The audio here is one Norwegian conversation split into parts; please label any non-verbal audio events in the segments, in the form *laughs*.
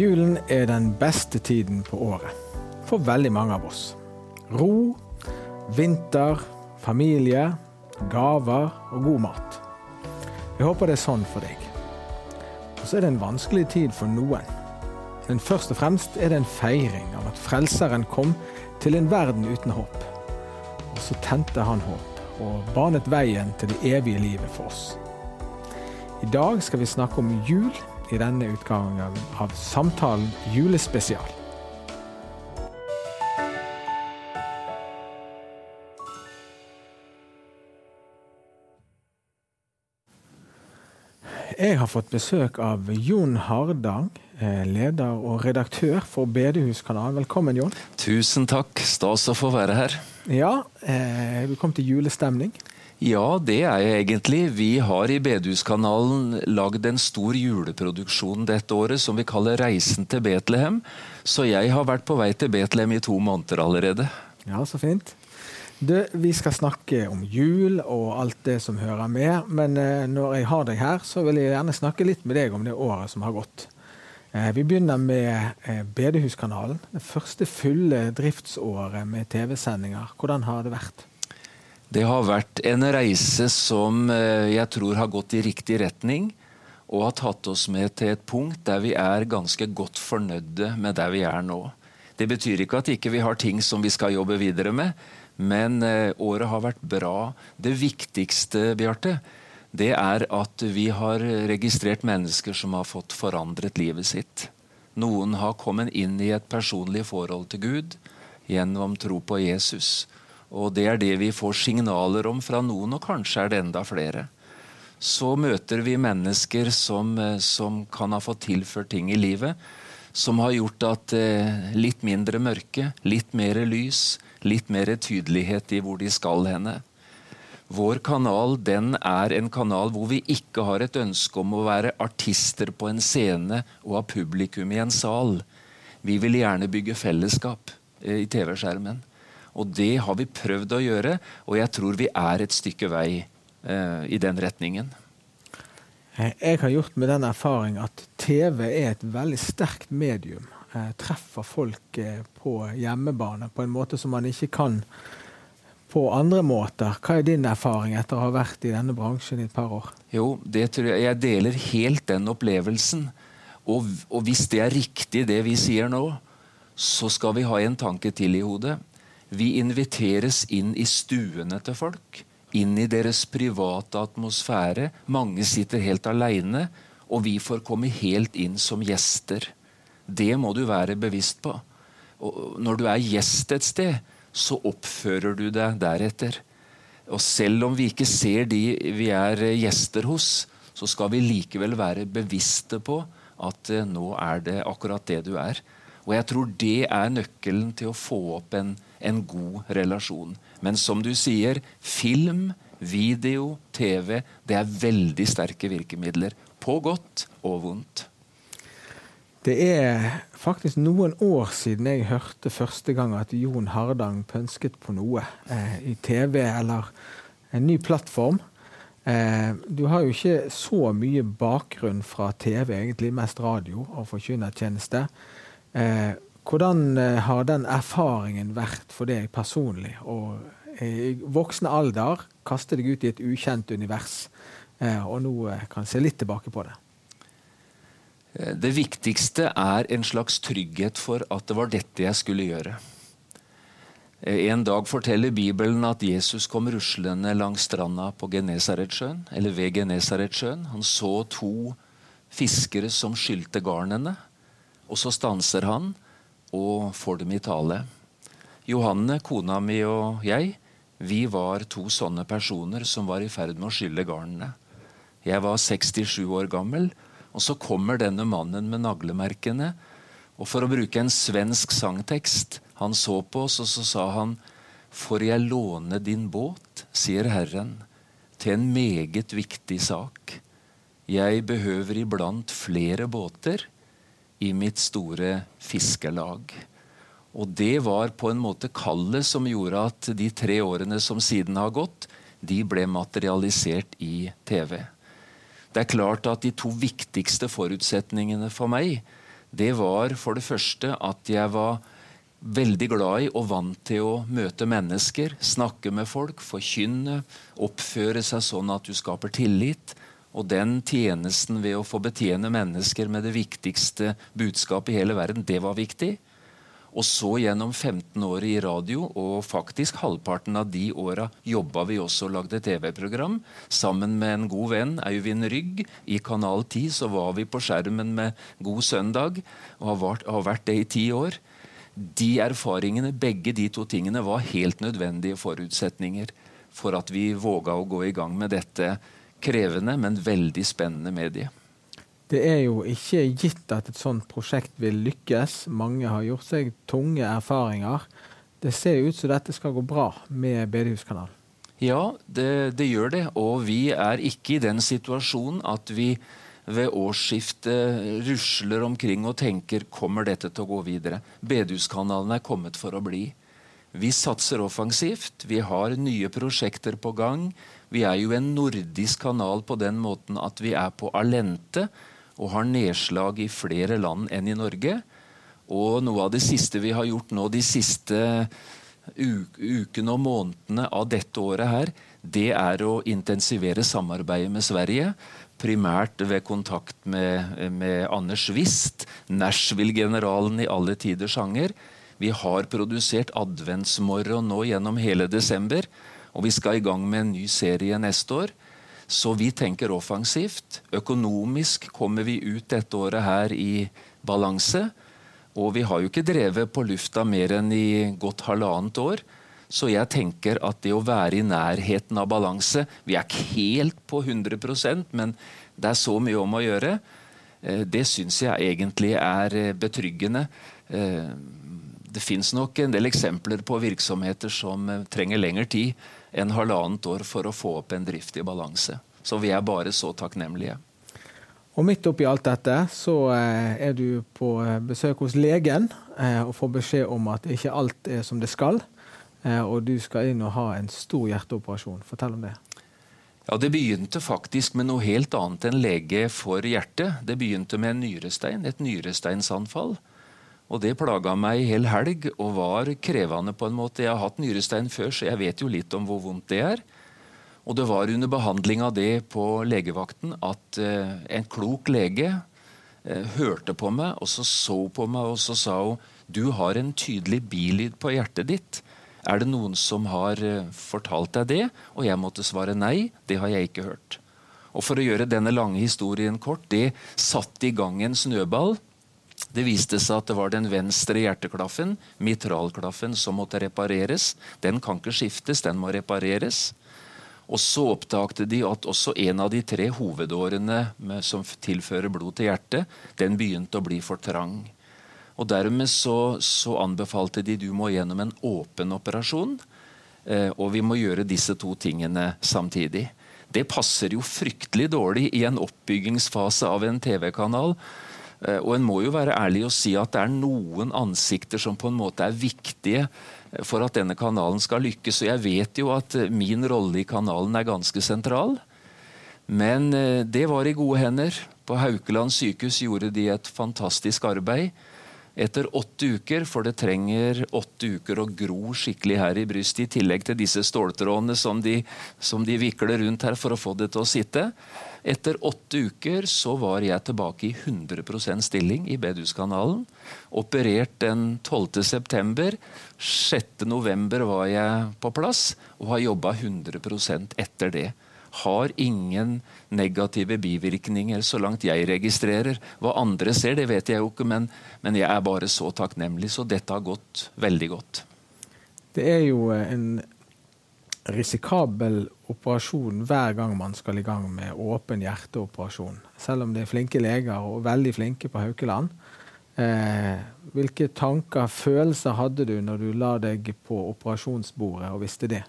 Julen er den beste tiden på året. For veldig mange av oss. Ro, vinter, familie, gaver og god mat. Jeg håper det er sånn for deg. Og så er det en vanskelig tid for noen. Men først og fremst er det en feiring av at Frelseren kom til en verden uten håp. Og så tente han håp og banet veien til det evige livet for oss. I dag skal vi snakke om jul i denne utgangen av Samtalen julespesial. Jeg har fått besøk av Jon Hardang, eh, leder og redaktør for Bedehuskanalen. Velkommen, Jon. Tusen takk. Stas å få være her. Ja, eh, vi kom til julestemning. Ja, det er jeg egentlig. Vi har i Bedehuskanalen lagd en stor juleproduksjon dette året som vi kaller Reisen til Betlehem. Så jeg har vært på vei til Betlehem i to måneder allerede. Ja, så fint. Du, vi skal snakke om jul og alt det som hører med. Men eh, når jeg har deg her, så vil jeg gjerne snakke litt med deg om det året som har gått. Eh, vi begynner med eh, Bedehuskanalen. Det første fulle driftsåret med TV-sendinger. Hvordan har det vært? Det har vært en reise som eh, jeg tror har gått i riktig retning. Og har tatt oss med til et punkt der vi er ganske godt fornøyde med der vi er nå. Det betyr ikke at ikke vi ikke har ting som vi skal jobbe videre med, men året har vært bra. Det viktigste, Bjarte, det er at vi har registrert mennesker som har fått forandret livet sitt. Noen har kommet inn i et personlig forhold til Gud gjennom tro på Jesus. Og det er det vi får signaler om fra noen, og kanskje er det enda flere. Så møter vi mennesker som, som kan ha fått tilført ting i livet som har gjort at eh, litt mindre mørke, litt mer lys, litt mer tydelighet i hvor de skal henne. Vår kanal den er en kanal hvor vi ikke har et ønske om å være artister på en scene og ha publikum i en sal. Vi vil gjerne bygge fellesskap eh, i TV-skjermen. Og det har vi prøvd å gjøre, og jeg tror vi er et stykke vei eh, i den retningen. Eh, jeg har gjort med den erfaring at TV er et veldig sterkt medium. Eh, treffer folk eh, på hjemmebane på en måte som man ikke kan på andre måter. Hva er din erfaring etter å ha vært i denne bransjen i et par år? Jo, det tror jeg, jeg deler helt den opplevelsen. Og, og, hvis det er riktig det vi sier nå, så skal vi ha en tanke til i hodet. Vi inviteres inn i stuene til folk. Inn i deres private atmosfære. Mange sitter helt aleine, og vi får komme helt inn som gjester. Det må du være bevisst på. Og når du er gjest et sted, så oppfører du deg deretter. Og selv om vi ikke ser de vi er gjester hos, så skal vi likevel være bevisste på at eh, nå er det akkurat det du er. Og jeg tror det er nøkkelen til å få opp en, en god relasjon. Men som du sier, film, video, TV, det er veldig sterke virkemidler. På godt og vondt. Det er faktisk noen år siden jeg hørte første gang at Jon Hardang pønsket på noe eh, i TV eller en ny plattform. Eh, du har jo ikke så mye bakgrunn fra TV, egentlig mest radio og forkynnertjeneste. Eh, hvordan eh, har den erfaringen vært for deg personlig? Og i voksen alder kaste deg ut i et ukjent univers, eh, og nå kan kan se litt tilbake på det. Eh, det viktigste er en slags trygghet for at det var dette jeg skulle gjøre. Eh, en dag forteller Bibelen at Jesus kom ruslende langs stranda på Genesaretsjøen, eller ved Genesaretsjøen. Han så to fiskere som skylte garnene, og så stanser han og får dem i tale. Johanne, kona mi og jeg, vi var to sånne personer som var i ferd med å skylle garnene. Jeg var 67 år gammel og så kommer denne mannen med naglemerkene. Og for å bruke en svensk sangtekst Han så på oss, og så sa han Får jeg låne din båt, sier Herren, til en meget viktig sak. Jeg behøver iblant flere båter i mitt store fiskelag. Og det var på en måte kallet som gjorde at de tre årene som siden har gått, de ble materialisert i TV. Det er klart at de to viktigste forutsetningene for meg det var for det første at jeg var veldig glad i og vant til å møte mennesker, snakke med folk, forkynne, oppføre seg sånn at du skaper tillit. Og den tjenesten ved å få betjene mennesker med det viktigste budskapet i hele verden, det var viktig. Og så gjennom 15 år i radio, og faktisk halvparten av de åra jobba vi også og lagde TV-program. Sammen med en god venn, Øyvind Rygg. I Kanal 10 så var vi på skjermen med God søndag, og har vært det i ti år. De erfaringene, begge de to tingene, var helt nødvendige forutsetninger for at vi våga å gå i gang med dette krevende, men veldig spennende medie. Det er jo ikke gitt at et sånt prosjekt vil lykkes. Mange har gjort seg tunge erfaringer. Det ser ut som dette skal gå bra med Bedehuskanalen. Ja, det, det, gjør det. Og vi er ikke i den situasjonen at vi ved årsskiftet rusler omkring og tenker kommer dette til å gå videre. Bedehuskanalen er kommet for å bli. Vi satser offensivt. Vi har nye prosjekter på gang. Vi er jo en nordisk kanal på den måten at vi er på Alente og har nedslag i flere land enn i Norge. Og noe av det siste vi har gjort nå de siste ukene og månedene av dette året her, det er å intensivere samarbeidet med Sverige. Primært ved kontakt med, med Anders Wist, Nashville-generalen i alle tiders sjanger. Vi har produsert adventsmorgen nå gjennom hele desember, og vi skal i gang med en ny serie neste år. Så vi tenker offensivt. Økonomisk kommer vi ut dette året her i balanse. Og vi har jo ikke drevet på lufta mer enn i godt halvannet år. Så jeg tenker at det å være i nærheten av balanse Vi er ikke helt på 100% men det er så mye om å gjøre. Eh, det syns jeg egentlig er eh, betryggende. Eh, det fins nok en del eksempler på virksomheter som trenger lengre tid enn halvannet år for å få opp en drift i balanse. Så vi er bare så takknemlige. Og midt oppi alt dette så eh, er du på eh, besøk hos legen eh, og får beskjed om at ikke alt er som det skal. Og du skal inn og ha en stor hjerteoperasjon. Fortell om det. Ja, Det begynte faktisk med noe helt annet enn lege for hjertet. Det begynte med en nyrestein, et nyresteinsanfall. Og det plaga meg hel helg og var krevende på en måte. Jeg har hatt nyrestein før, så jeg vet jo litt om hvor vondt det er. Og det var under behandling av det på legevakten at eh, en klok lege eh, hørte på meg, og så så på meg, og så sa hun du har en tydelig bilyd på hjertet ditt. Er det noen som har eh, fortalt deg det? Og jeg måtte svare nei, det har jeg ikke hørt. Og For å gjøre denne lange historien kort, det satte i gang en snøball det viste seg at det var den venstre hjerteklaffen, mitralklaffen, som måtte repareres. Den kan ikke skiftes, den må repareres. Og så oppdagte de at også en av de tre hovedårene som tilfører blod til hjertet, den begynte å bli for trang. Og Dermed så, så anbefalte de du må gjennom en åpen operasjon. Eh, og vi må gjøre disse to tingene samtidig. Det passer jo fryktelig dårlig i en oppbyggingsfase av en TV-kanal og en må jo være ærlig og si at det er noen ansikter som på en måte er viktige eh, for at denne kanalen skal lykkes. Og jeg vet jo at eh, min rolle i kanalen er ganske sentral. Men det var i gode hender. På Haukeland sykehus gjorde de et fantastisk arbeid. Etter åtte uker, for det trenger åtte uker å gro skikkelig her i brystet, i tillegg til disse ståltrådene som de, som de vikler rundt her for å få det til å sitte, etter åtte uker så var jeg tilbake i 100 stilling i Beduskanalen. Operert den 12.9. 6.11. var jeg på plass og har jobba 100 etter det. Har ingen negative bivirkninger, så langt jeg registrerer. Hva andre ser, det vet jeg jo ikke, men, men jeg er bare så takknemlig. Så dette har gått veldig godt. Det er jo en risikabel operasjon hver gang man skal i gang med åpen hjerteoperasjon. Selv om det er flinke leger og veldig flinke på Haukeland. Eh, hvilke tanker, følelser hadde du når du la deg på operasjonsbordet og visste det?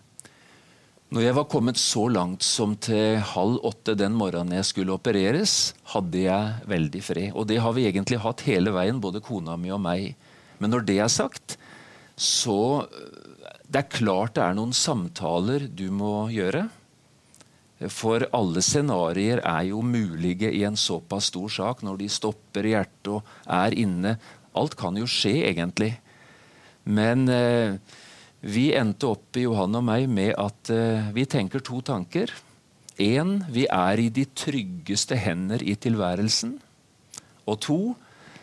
Når jeg var kommet så langt som til halv åtte den morgenen jeg skulle opereres, hadde jeg veldig fred. Og det har vi egentlig hatt hele veien, både kona mi og meg. Men når det er sagt, så det er klart det er noen samtaler du må gjøre. For alle scenarioer er jo mulige i en såpass stor sak, når de stopper hjertet og er inne. Alt kan jo skje, egentlig. Men eh, vi endte opp i Johan og meg med at eh, vi tenker to tanker. Én, vi er i de tryggeste hender i tilværelsen. Og to,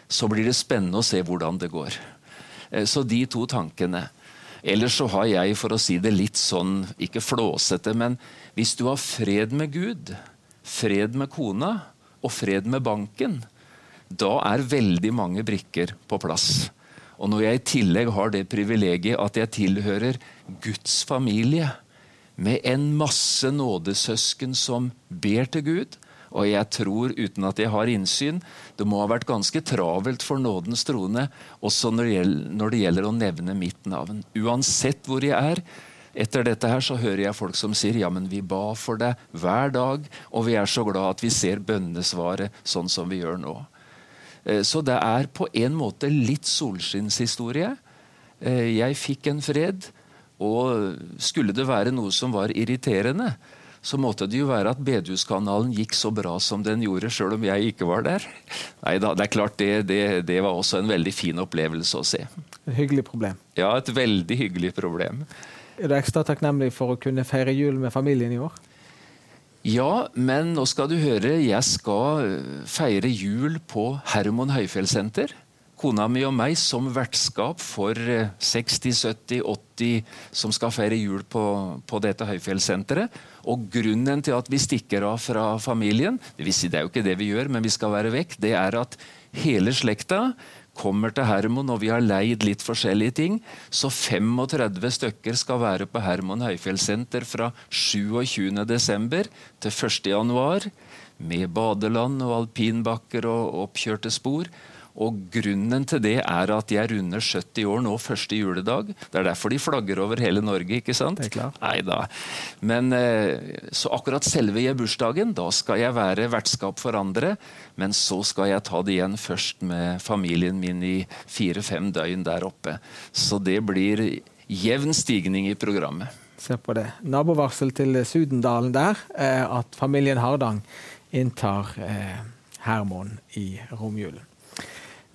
så blir det spennende å se hvordan det går. Eh, så de to tankene. Ellers så har jeg, for å si det litt sånn, ikke flåsete, men hvis du har fred med Gud, fred med kona og fred med banken, da er veldig mange brikker på plass. Og når jeg i tillegg har det privilegiet at jeg tilhører Guds familie, med en masse nådesøsken som ber til Gud, og jeg tror, uten at jeg har innsyn, det må ha vært ganske travelt for nådens troende, også når det, gjelder, når det gjelder å nevne mitt navn. Uansett hvor jeg er. Etter dette her så hører jeg folk som sier ja, men vi ba for deg hver dag, og vi er så glad at vi ser bønnesvaret sånn som vi gjør nå. Eh, så det er på en måte litt solskinnshistorie. Eh, jeg fikk en fred, og skulle det være noe som var irriterende, så måtte det jo være at Bedehuskanalen gikk så bra som den gjorde, sjøl om jeg ikke var der. Nei da, det er klart det, det, det, var også en veldig fin opplevelse å se. Et hyggelig problem. Ja, et veldig hyggelig problem. Er du ekstra takknemlig for å kunne feire jul med familien i år? Ja, men nå skal du høre. Jeg skal feire jul på Hermon Høyfjellssenter kona mi og meg som vertskap for 60, 70, 80 som skal feire jul på, på dette høyfjellssenteret. Og grunnen til at vi stikker av fra familien, det, vil si, det er jo ikke det vi gjør, men vi skal være vekk, det er at hele slekta kommer til Hermon, og vi har leid litt forskjellige ting. Så 35 stykker skal være på Hermon høyfjellssenter fra 27.12. til 1.1. Med badeland og alpinbakker og oppkjørte spor. Og Grunnen til det er at de er runder 70 år nå første juledag. Det er derfor de flagger over hele Norge. ikke sant? Klart. Neida. Men eh, Så akkurat selve bursdagen, da skal jeg være vertskap for andre. Men så skal jeg ta det igjen først med familien min i fire-fem døgn der oppe. Så det blir jevn stigning i programmet. Se på det. Nabovarsel til Sudendalen der, eh, at familien Hardang inntar eh, Hermon i romjulen.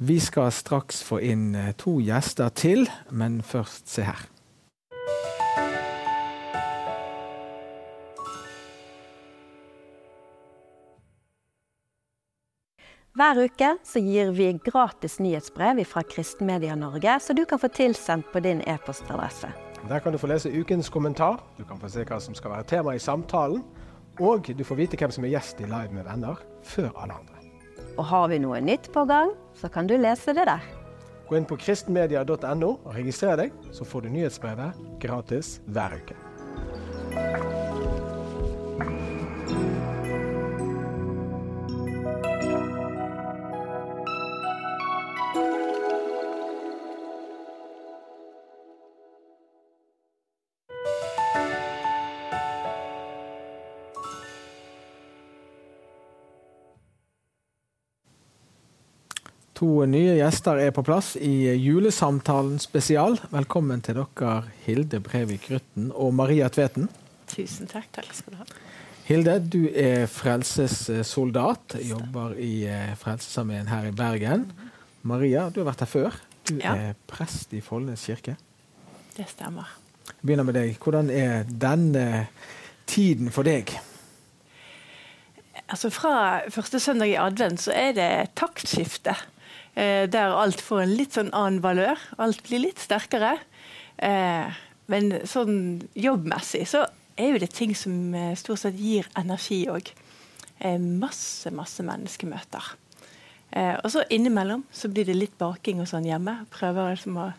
Vi skal straks få inn eh, to gjester til, men først se her. Hver uke gir vi gratis nyhetsbrev fra Kristenmedia Norge, så du kan få tilsendt på din e-postadresse. Der kan du få lese ukens kommentar, du kan få se hva som skal være tema i samtalen, og du får vite hvem som er gjest i Live med venner før alle andre. Og har vi noe nytt på gang, så kan du lese det der. Gå inn på kristenmedia.no og registrer deg, så får du nyhetsbrevet gratis hver uke. To nye gjester er på plass i julesamtalen spesial. Velkommen til dere, Hilde Brevik Rutten og Maria Tveten. Tusen takk. Takk skal du ha. Hilde, du er frelsessoldat. Jobber i eh, Frelsesarmeen her i Bergen. Maria, du har vært her før. Du ja. er prest i Follnes kirke. Det stemmer. Jeg begynner med deg. Hvordan er denne tiden for deg? Altså Fra første søndag i advent så er det taktskifte. Eh, der alt får en litt sånn annen valør. Alt blir litt sterkere. Eh, men sånn jobbmessig så er jo det ting som eh, stort sett gir energi òg. masse, masse menneskemøter. og så innimellom så blir det litt baking og sånn hjemme. Prøver liksom å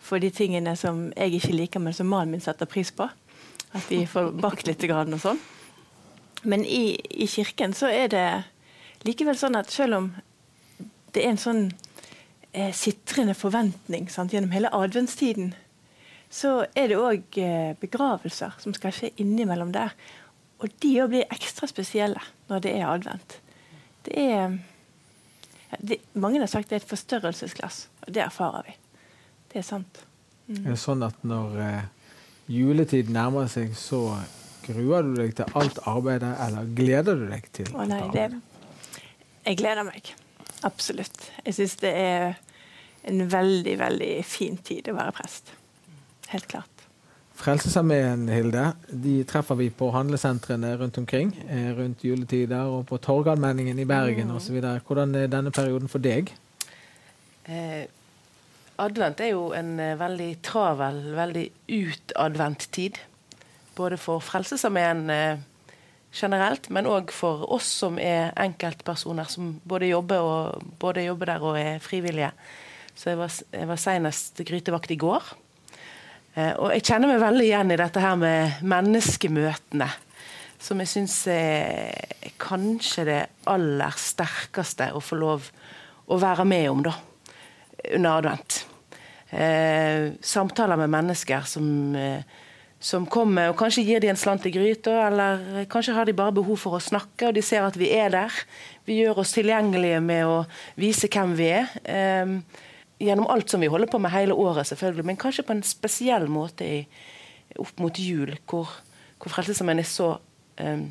få de tingene som jeg ikke liker, men som mannen min setter pris på. At de får bakt litt og sånn. Men i, i kirken så er det likevel sånn at selv om det er en sånn eh, sitrende forventning sant, gjennom hele adventstiden. Så er det òg eh, begravelser som skal skje innimellom der. Og de òg blir ekstra spesielle når det er advent. Det er det, Mange har sagt det er et forstørrelsesglass, og det erfarer vi. Det er sant. Mm. Er det sånn at når eh, juletid nærmer seg, så Gruer du deg til alt arbeidet, eller gleder du deg til Å nei, det, jeg gleder meg. Absolutt. Jeg syns det er en veldig, veldig fin tid å være prest. Helt klart. Frelsesarmeen, Hilde, de treffer vi på handlesentrene rundt omkring. eh, Rundt juletider og på Torgallmenningen i Bergen Mm. osv. Hvordan er denne perioden for deg? Eh, advent er jo en eh, veldig travel, veldig utadvendt tid. Både for Frelsesarmeen eh, generelt, men òg for oss som er enkeltpersoner som både jobber, og, både jobber der og er frivillige. Så jeg var, jeg var senest grytevakt i går. Eh, og jeg kjenner meg veldig igjen i dette her med menneskemøtene. Som jeg syns er kanskje det aller sterkeste å få lov å være med om, da. Under advent. Eh, samtaler med mennesker som, eh, som kommer og kanskje gir de en slant i gryta, eller kanskje har de bare behov for å snakke, og de ser at vi er der. Vi gjør oss tilgjengelige med å vise hvem vi er. Eh, gjennom alt som vi holder på med hele året, selvfølgelig, men kanskje på en spesiell måte i, opp mot jul, hvor, hvor Frelsesarmeen er så eh,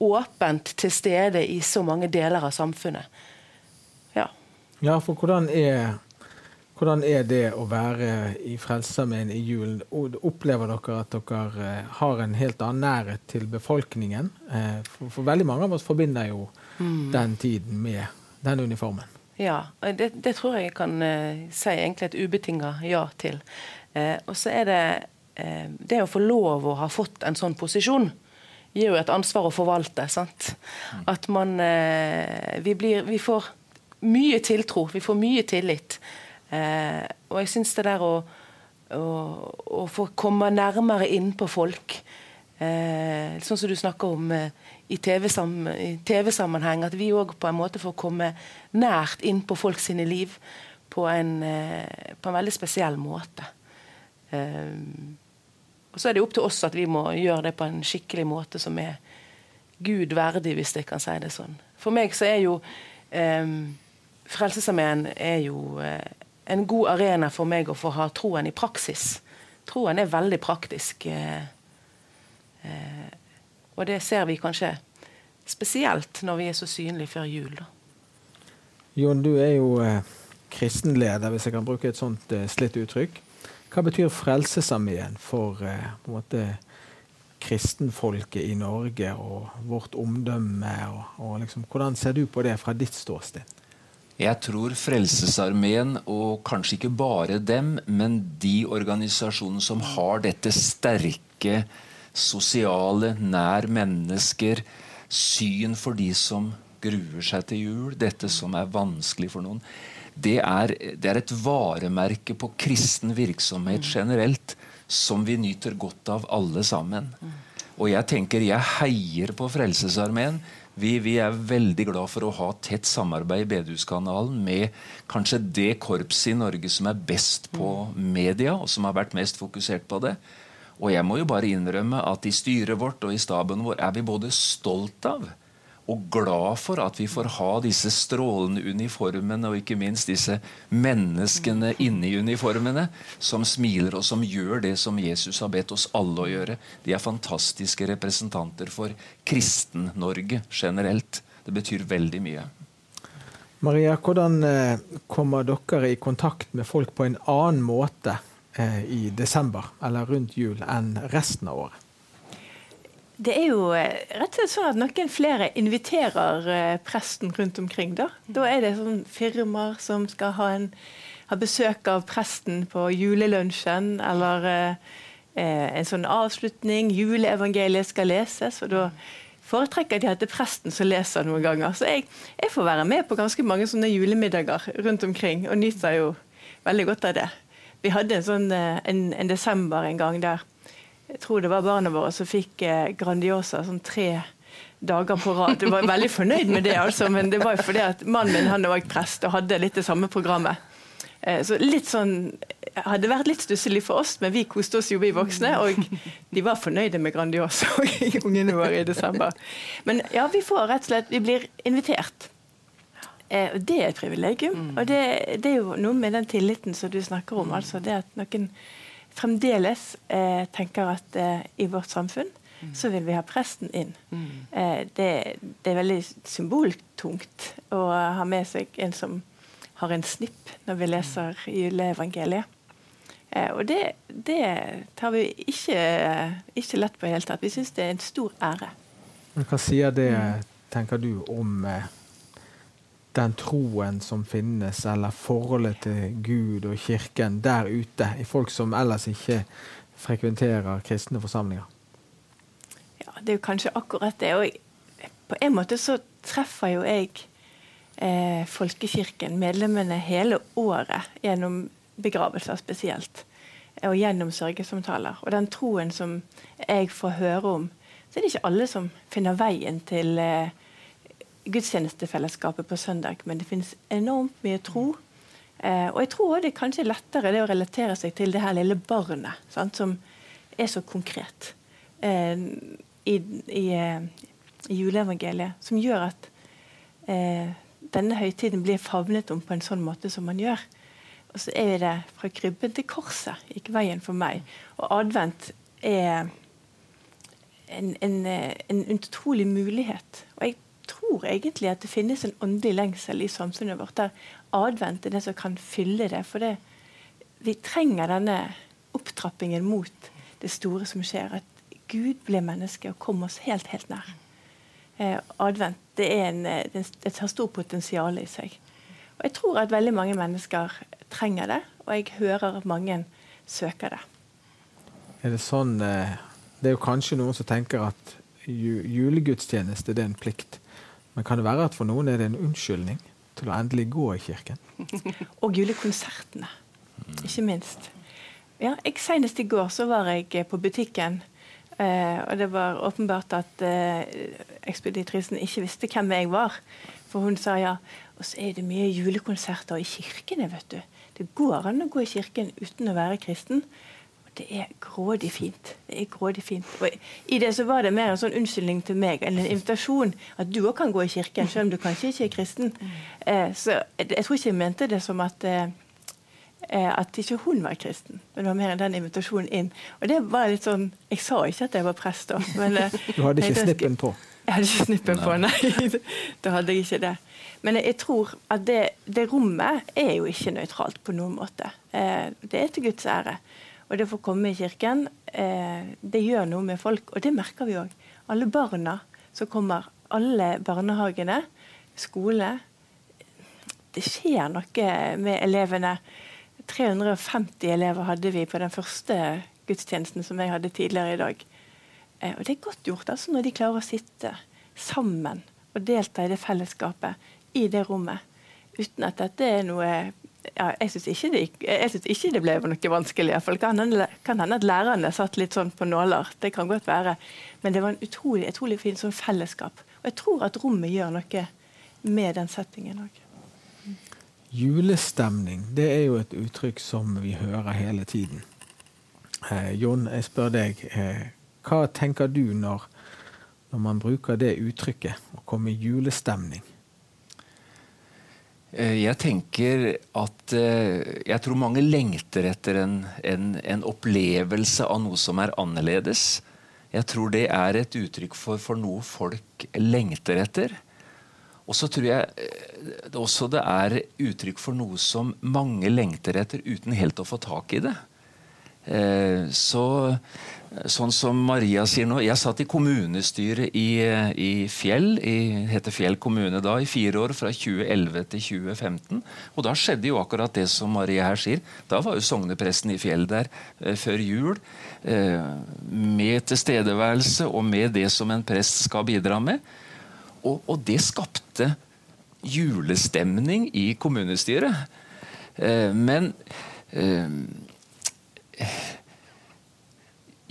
åpent til stede i så mange deler av samfunnet. Ja. Ja, for hvordan er, hvordan er det å være i Frelsesarmeen i julen? Opplever dere at dere eh, har en helt annen nærhet til befolkningen? Eh, For, for veldig mange av oss forbinder jo den tiden med den uniformen. Ja, det, det tror jeg jeg kan eh, si egentlig et ubetinga ja til. Eh, og så er det eh, Det å få lov å ha fått en sånn posisjon gir jo et ansvar å forvalte. sant? At man eh, vi, blir, vi får mye tiltro, vi får mye tillit. Eh, og jeg syns det der å, å, å få komme nærmere inn på folk Eh, sånn som du snakker om eh, i TV-sammenheng, at vi òg på en måte får komme nært inn på folk sine liv på en, eh, på en veldig spesiell måte. Eh, og så er det opp til oss at vi må gjøre det på en skikkelig måte som er Gud verdig, hvis jeg kan si det sånn. For meg så er jo eh, Frelsesarmeen er jo eh, en god arena for meg å få ha troen i praksis. Troen er veldig praktisk. Eh, Eh, og det ser vi kanskje spesielt når vi er så synlige før jul. Da. Jon, du er jo eh, kristenleder, hvis jeg kan bruke et sånt slitt uttrykk. Hva betyr Frelsesarmeen for på en måte kristenfolket i Norge og vårt omdømme? Og, og liksom, hvordan ser du på det fra ditt ståsted? Jeg tror Frelsesarmeen, og kanskje ikke bare dem, men de organisasjonene som har dette sterke sosiale, nær mennesker, syn for de som gruer seg til jul, dette som er vanskelig for noen, det er, det er et varemerke på kristen virksomhet generelt som vi nyter godt av alle sammen. Og jeg tenker jeg heier på Frelsesarmeen. Vi, vi, er veldig glad for å ha tett samarbeid i Bedehuskanalen med kanskje det korpset i Norge som er best på media, og som har vært mest fokusert på det. Og jeg må jo bare innrømme at i styret vårt og i staben vår er vi både stolt av og glad for at vi får ha disse strålende uniformene og ikke minst disse menneskene inni uniformene som smiler og som gjør det som Jesus har bedt oss alle å gjøre. De er fantastiske representanter for Kristen-Norge generelt. Det betyr veldig mye. Maria, hvordan eh, kommer dere i kontakt med folk på en annen måte eh, i desember eller rundt jul enn resten av året? Det er jo eh, rett og slett sånn at noen flere inviterer eh, presten rundt omkring. Da Da er det sånn firmaer som skal ha, en, ha besøk av presten på julelunsjen, eller eh, eh, en sånn avslutning. Juleevangeliet skal leses, og da foretrekker de at det er presten som leser noen ganger. Så jeg, jeg får være med på ganske mange sånne julemiddager rundt omkring, og nyter jo veldig godt av det. Vi hadde en sånn en, en desember en gang der jeg tror det var barna våre som fikk eh, Grandiosa sånn tre dager på rad. Jeg var veldig fornøyd med det, altså, men det var jo fordi at mannen min han er også prest og hadde litt det samme programmet. Eh, så litt sånn hadde vært litt stusslig for oss, men vi koste oss jo, vi voksne. Og de var fornøyde med Grandiosa, *laughs* og ungene våre i desember. Men ja, vi får rett og slett Vi blir invitert. Eh, og det er et privilegium. Og det, det er jo noe med den tilliten som du snakker om. altså det at noen fremdeles eh, tenker at eh, i vårt samfunn mm. så vil vi ha presten inn. Mm. Eh, det, det, er veldig symboltungt å ha med seg en som har en snipp når vi leser juleevangeliet. Eh, og det, det, tar vi ikke, ikke lett på i det hele tatt. Vi syns det er en stor ære. Men hva sier det, tenker du, om eh, den troen som finnes, eller forholdet til Gud og Kirken der ute, i folk som ellers ikke frekventerer kristne forsamlinger? Ja, det er jo kanskje akkurat det. Og på en måte så treffer jo jeg eh, folkekirken, medlemmene, hele året gjennom begravelser spesielt. Og gjennom sørgesamtaler. Og den troen som jeg får høre om, så er det ikke alle som finner veien til eh, gudstjenestefellesskapet på søndag. Men det finnes enormt mye tro. Eh, og jeg tror også det er kanskje lettere det å relatere seg til det her lille barnet, sant, som er så konkret eh, i, i, eh, i, juleevangeliet. Som gjør at eh, denne høytiden blir favnet om på en sånn måte som man gjør. Og så er det fra krybben til korset gikk veien for meg. Og advent er en, en, en, utrolig mulighet. Og jeg tror egentlig at det finnes en åndelig lengsel i samfunnet vårt der advent er det som kan fylle det. For det, vi trenger denne opptrappingen mot det store som skjer. At Gud blir menneske og kommer oss helt, helt nær. Eh, advent det, er en, det, det har stort potensial i seg. Og Jeg tror at veldig mange mennesker trenger det, og jeg hører at mange søker det. Er det sånn eh, Det er jo kanskje noen som tenker at julegudstjeneste det er en plikt. Men kan det være at for noen er det en unnskyldning til å endelig gå i kirken? *laughs* og julekonsertene, ikke minst. Ja, jeg, Senest i går så var jeg på butikken, eh, og det var åpenbart at eh, ekspeditrisen ikke visste hvem jeg var. For hun sa ja, og så er det mye julekonserter i kirkene, vet du. Det går an å gå i kirken uten å være kristen. Det er grådig fint. Det er grådig fint. Og I det så var det mer en sånn unnskyldning til meg, en invitasjon. At du òg kan gå i kirken, selv om du kanskje ikke er kristen. Eh, så jeg, jeg, tror ikke jeg mente det som at eh, eh at ikke hun var kristen. Men det var mer den invitasjonen inn. Og det var litt sånn Jeg sa ikke at jeg var prest da. Men, eh, *laughs* du hadde ikke snippen på? Jeg hadde ikke snippen på, nei. *laughs* da hadde jeg ikke det. Men jeg tror at det, det rommet er jo ikke nøytralt på noen måte. Eh, det er til Guds ære. Og det å få komme i kirken, eh, det gjør noe med folk. Og det merker vi òg. Alle barna som kommer, alle barnehagene, skole Det skjer noe med elevene. 350 elever hadde vi på den første gudstjenesten som jeg hadde tidligere i dag. Eh, og det er godt gjort altså, når de klarer å sitte sammen og delta i det fellesskapet i det rommet. Uten at dette er noe ja, Jeg syns ikke, ikke, det ble noe vanskelig. Det kan hende, kan hende at lærerne satt litt sånn på nåler. Det kan godt være. Men det var en utrolig, utrolig fin sånn fellesskap. Og jeg tror at rommet gjør noe med den settingen òg. Julestemning det er jo et uttrykk som vi hører hele tiden. Eh, Jon, jeg spør deg. Eh, hva tenker du når, når man bruker det uttrykket, å komme i julestemning? Eh, jeg tenker at eh, jeg tror mange lengter etter en, en, en, opplevelse av noe som er annerledes. Jeg tror det er et uttrykk for, for noe folk lengter etter. Og så tror jeg eh, også det er uttrykk for noe som mange lengter etter uten helt å få tak i det. Så Sånn som Maria sier nå. Jeg satt i kommunestyret i, i Fjell, i, heter Fjell kommune da, i fire år, fra 2011 til 2015. Og da skjedde jo akkurat det som Maria her sier. Da var jo sognepresten i Fjell der eh, før jul. Eh, med tilstedeværelse og med det som en prest skal bidra med. Og, og det skapte julestemning i kommunestyret. Eh, men eh,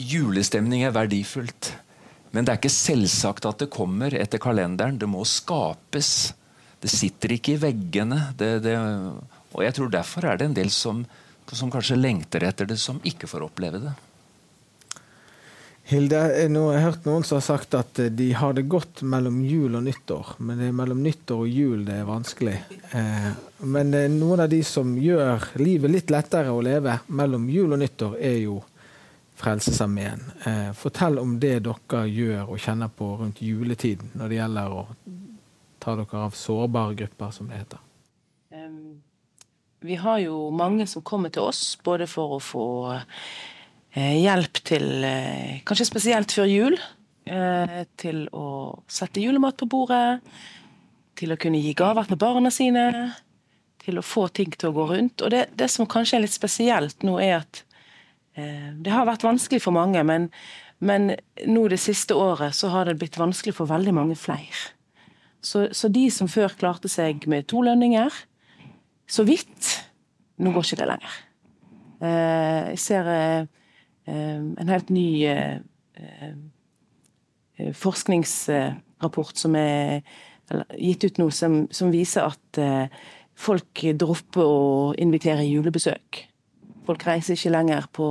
julestemning er verdifullt. Men det er ikke selvsagt at det kommer etter kalenderen. Det må skapes. Det sitter ikke i veggene. Det, det, og jeg tror Derfor er det en del som, som, kanskje lengter etter det, som ikke får oppleve det. Hilde, nå har jeg hørt noen som har sagt at de har det godt mellom jul og nyttår. Men det er mellom nyttår og jul det er vanskelig. Eh, men noen av de som gjør livet litt lettere å leve mellom jul og nyttår, er jo Frelsesarmeen. Eh, fortell om det dere gjør og kjenner på rundt juletiden når det gjelder å ta dere av sårbare grupper, som det heter. Um, vi har jo mange som kommer til oss både for å få Eh, hjelp til eh, Kanskje spesielt før jul. Eh, til å sette julemat på bordet. Til å kunne gi gaver til barna sine. Til å få ting til å gå rundt. Og det, det som kanskje er litt spesielt nå, er at det har vært vanskelig for mange, men, men, nå det siste året så har det blitt vanskelig for veldig mange flere. Så, så de som før klarte seg med to lønninger, så vidt, nå går ikke det lenger. Jeg ser en helt ny eh, eh, forskningsrapport som er gitt ut nå, som, som viser at eh, folk dropper å invitere julebesøk. Folk reiser ikke lenger på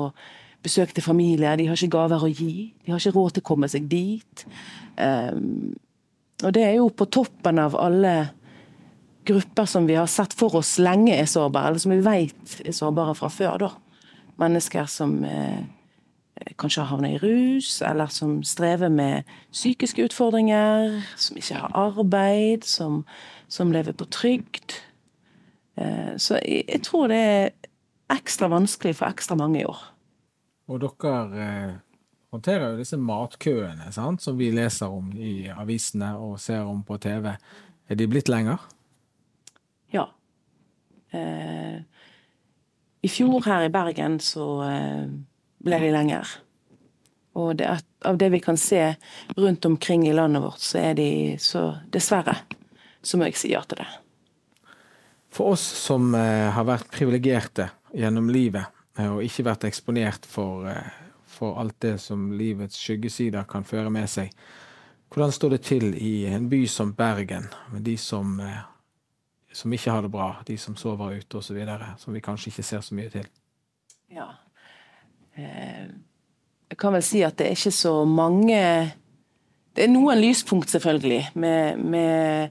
besøk til familie, de har ikke gaver å gi. De har ikke råd til å komme seg dit. Um, og det er jo på toppen av alle grupper som vi har sett for oss lenge er sårbare, eller som vi vet er sårbare fra før. da. Mennesker som eh, kanskje har havnet i rus, eller som strever med psykiske utfordringer, som ikke har arbeid, som, som lever på trygd. Eh, så jeg tror det er ekstra vanskelig for ekstra mange i år. Og dere eh, håndterer jo disse matkøene sant? som vi leser om i avisene og ser om på TV. Er de blitt lenger? Ja. Eh, I fjor her i Bergen så eh, ble de lenger. Og det, av det vi kan se rundt omkring i landet vårt, så er de så Dessverre så må jeg si ja til det. For oss som eh, har vært privilegerte gjennom livet, eh, og ikke vært eksponert for, eh, for alt det som livets skyggesider kan føre med seg, hvordan står det til i en by som Bergen, med de som, eh, som ikke har det bra, de som sover ute osv., som vi kanskje ikke ser så mye til? Ja, jeg kan vel si at det er ikke så mange Det er noen lyspunkt, selvfølgelig, med, med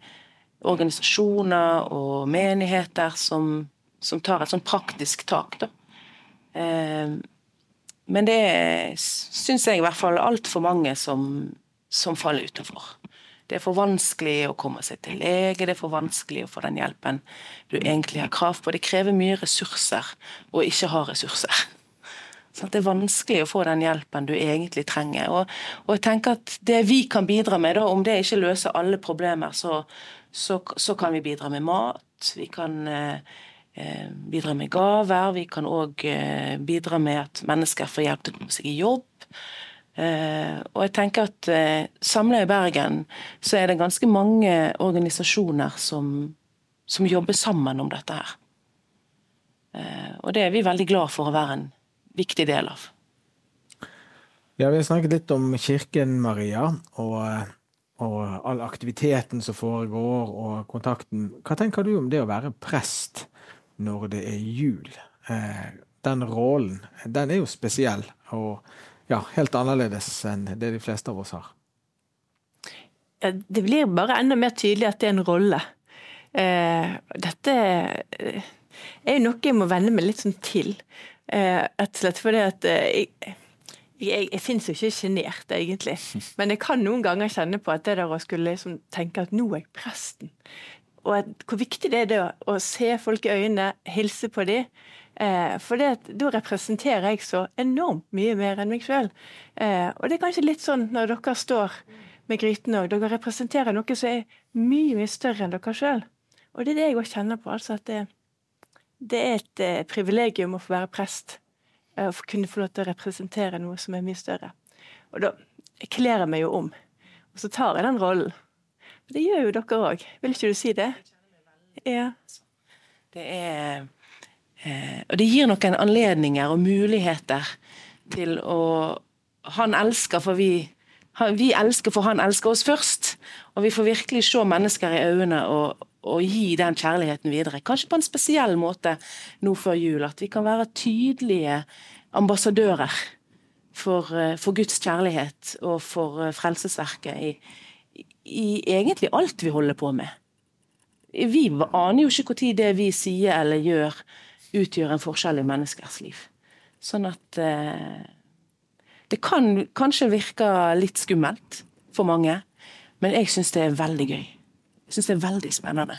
organisasjoner og menigheter som, som, tar et sånn praktisk tak. da. Eh, men det syns jeg i hvert fall altfor mange som, som faller utenfor. Det er for vanskelig å komme seg til lege, det er for vanskelig å få den hjelpen du egentlig har krav på. Det krever mye ressurser å ikke ha ressurser. Så det er vanskelig å få den hjelpen du egentlig trenger. Og, og, jeg tenker at Det vi kan bidra med, da, om det ikke løser alle problemer, så, så, så kan vi bidra med mat. Vi kan eh, bidra med gaver. Vi kan òg eh, bidra med at mennesker får hjelp til å komme seg i jobb. Eh, og jeg tenker at eh, Samla i Bergen så er det ganske mange organisasjoner som, som jobber sammen om dette her. Eh, og det er vi veldig glad for å være en viktig del av. Ja, Vi har snakket litt om kirken, Maria, og, og, all aktiviteten som foregår, og kontakten. Hva tenker du om det å være prest når det er jul? Eh, den rollen, den er jo spesiell, og ja, helt annerledes enn det de fleste av oss har. Det blir bare enda mer tydelig at det er en rolle. Eh, dette er jo noe jeg må venne meg litt sånn til. Eh, rett og slett fordi at eh, jeg, jeg, jeg finnes jo ikke sjenert, egentlig. *laughs* Men jeg kan noen ganger kjenne på at det der å skulle liksom tenke at nå er jeg presten. Og hvor viktig det er det å se folk i øynene, hilse på dem. Eh, for det, da representerer jeg så enormt mye mer enn meg sjøl. Eh, og det er kanskje litt sånn når dere står med gryten òg. Dere representerer noe som er mye, mye større enn dere sjøl. Og det er det jeg òg kjenner på. altså at det, det er et eh, privilegium å få være prest. Å kunne få lov til å representere noe som er mye større. Og da jeg kler jeg meg jo om, og så tar jeg den rollen. Det gjør jo dere òg. Vil ikke du si det? Ja. Det er eh, Og det gir noen anledninger og muligheter til å Han elsker, for vi vi elsker for han elsker oss først. Og vi får virkelig se mennesker i øynene og, og gi den kjærligheten videre. Kanskje på en spesiell måte nå før jul. At vi kan være tydelige ambassadører for, eh, for Guds kjærlighet og for eh, frelsesverket i, i egentlig alt vi holder på med. Vi aner jo ikke når det vi sier eller gjør, utgjør en forskjell i menneskers liv. Sånn at eh, Det kan kanskje virke litt skummelt for mange, men jeg syns det er veldig gøy. Jeg syns det er veldig spennende.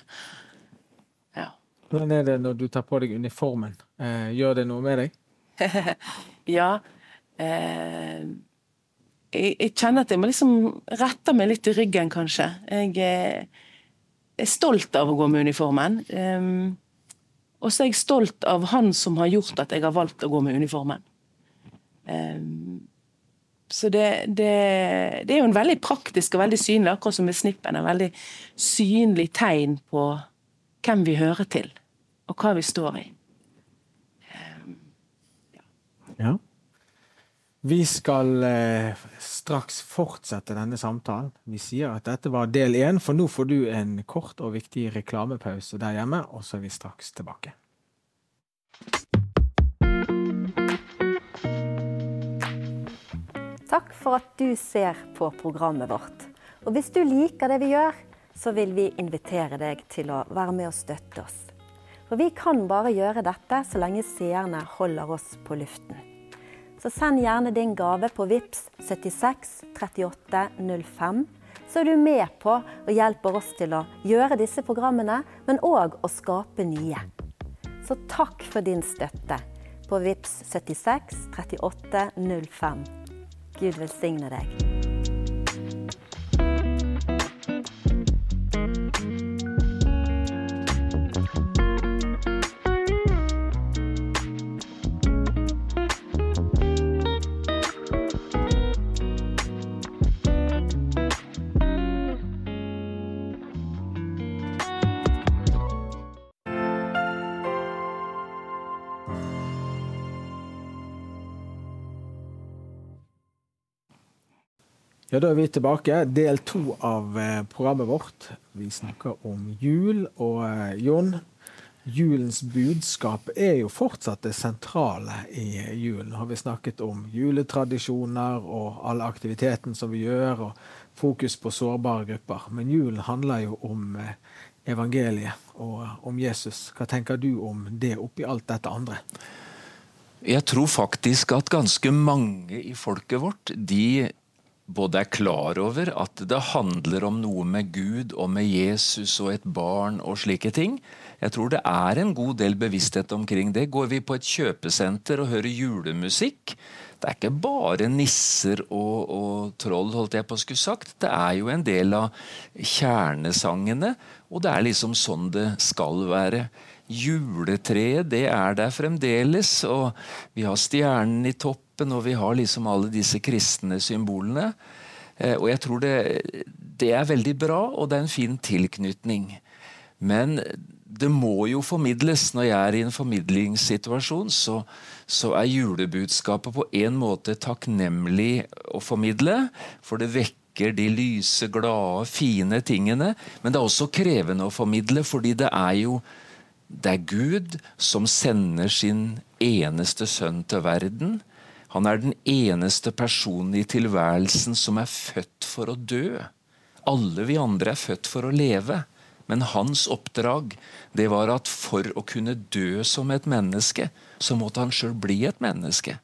Ja. Hvordan er det når du tar på deg uniformen? Eh, gjør det noe med deg? *laughs* ja. Eh, jeg, kjenner at jeg må liksom rette meg litt i ryggen, kanskje. Jeg eh, er stolt av å gå med uniformen. Um, og så er jeg stolt av han som har gjort at jeg har valgt å gå med uniformen. Um, så det, det, det, er jo en veldig praktisk og veldig synlig, akkurat som med snippen, en veldig synlig tegn på hvem vi hører til, og hva vi står i. Um, ja. ja. Vi skal eh, straks fortsette denne samtalen. Vi sier at dette var del én, for nå får du en kort og viktig reklamepause der hjemme, og så er vi straks tilbake. Takk for at du ser på programmet vårt. Og hvis du liker det vi gjør, så vil vi invitere deg til å være med og støtte oss. For vi kan bare gjøre dette så lenge seerne holder oss på luften. Så send gjerne din gave på VIPS 76 38 05. Så er du med på og hjelper oss til å gjøre disse programmene, men òg å skape nye. Så takk for din støtte på VIPS 76 38 05. Gud velsigne deg. Ja, Da er vi tilbake. Del to av eh, programmet vårt. Vi snakker om jul. Og eh, Jon, julens budskap er jo fortsatt det sentrale i julen. Har vi snakket om juletradisjoner og all aktiviteten som vi gjør, og fokus på sårbare grupper. Men julen handler jo om eh, evangeliet og om Jesus. Hva tenker du om det oppi alt dette andre? Jeg tror faktisk at ganske mange i folket vårt de både er klar over at det handler om noe med Gud og med Jesus og et barn og slike ting. Jeg tror det er en god del bevissthet omkring det. Går vi på et kjøpesenter og hører julemusikk, det er ikke bare nisser og, og, troll, holdt jeg på å skulle sagt. Det er jo en del av kjernesangene, og det er liksom sånn det skal være. Juletreet, det er der fremdeles, og vi har stjernen i topp kroppen, når vi har liksom alle disse kristne symbolene. Eh, og jeg tror det, det er veldig bra, og det er en fin tilknytning. Men det må jo formidles. Når jeg er i en formidlingssituasjon, så, så er julebudskapet på en måte takknemlig å formidle. For det vekker de lyse, glade, fine tingene. Men det er også krevende å formidle, fordi det er jo det er Gud som sender sin eneste sønn til verden. Han er den eneste personen i tilværelsen som er født for å dø. Alle vi andre er født for å leve. Men hans oppdrag det var at for å kunne dø som et menneske, så måtte han sjøl bli et menneske.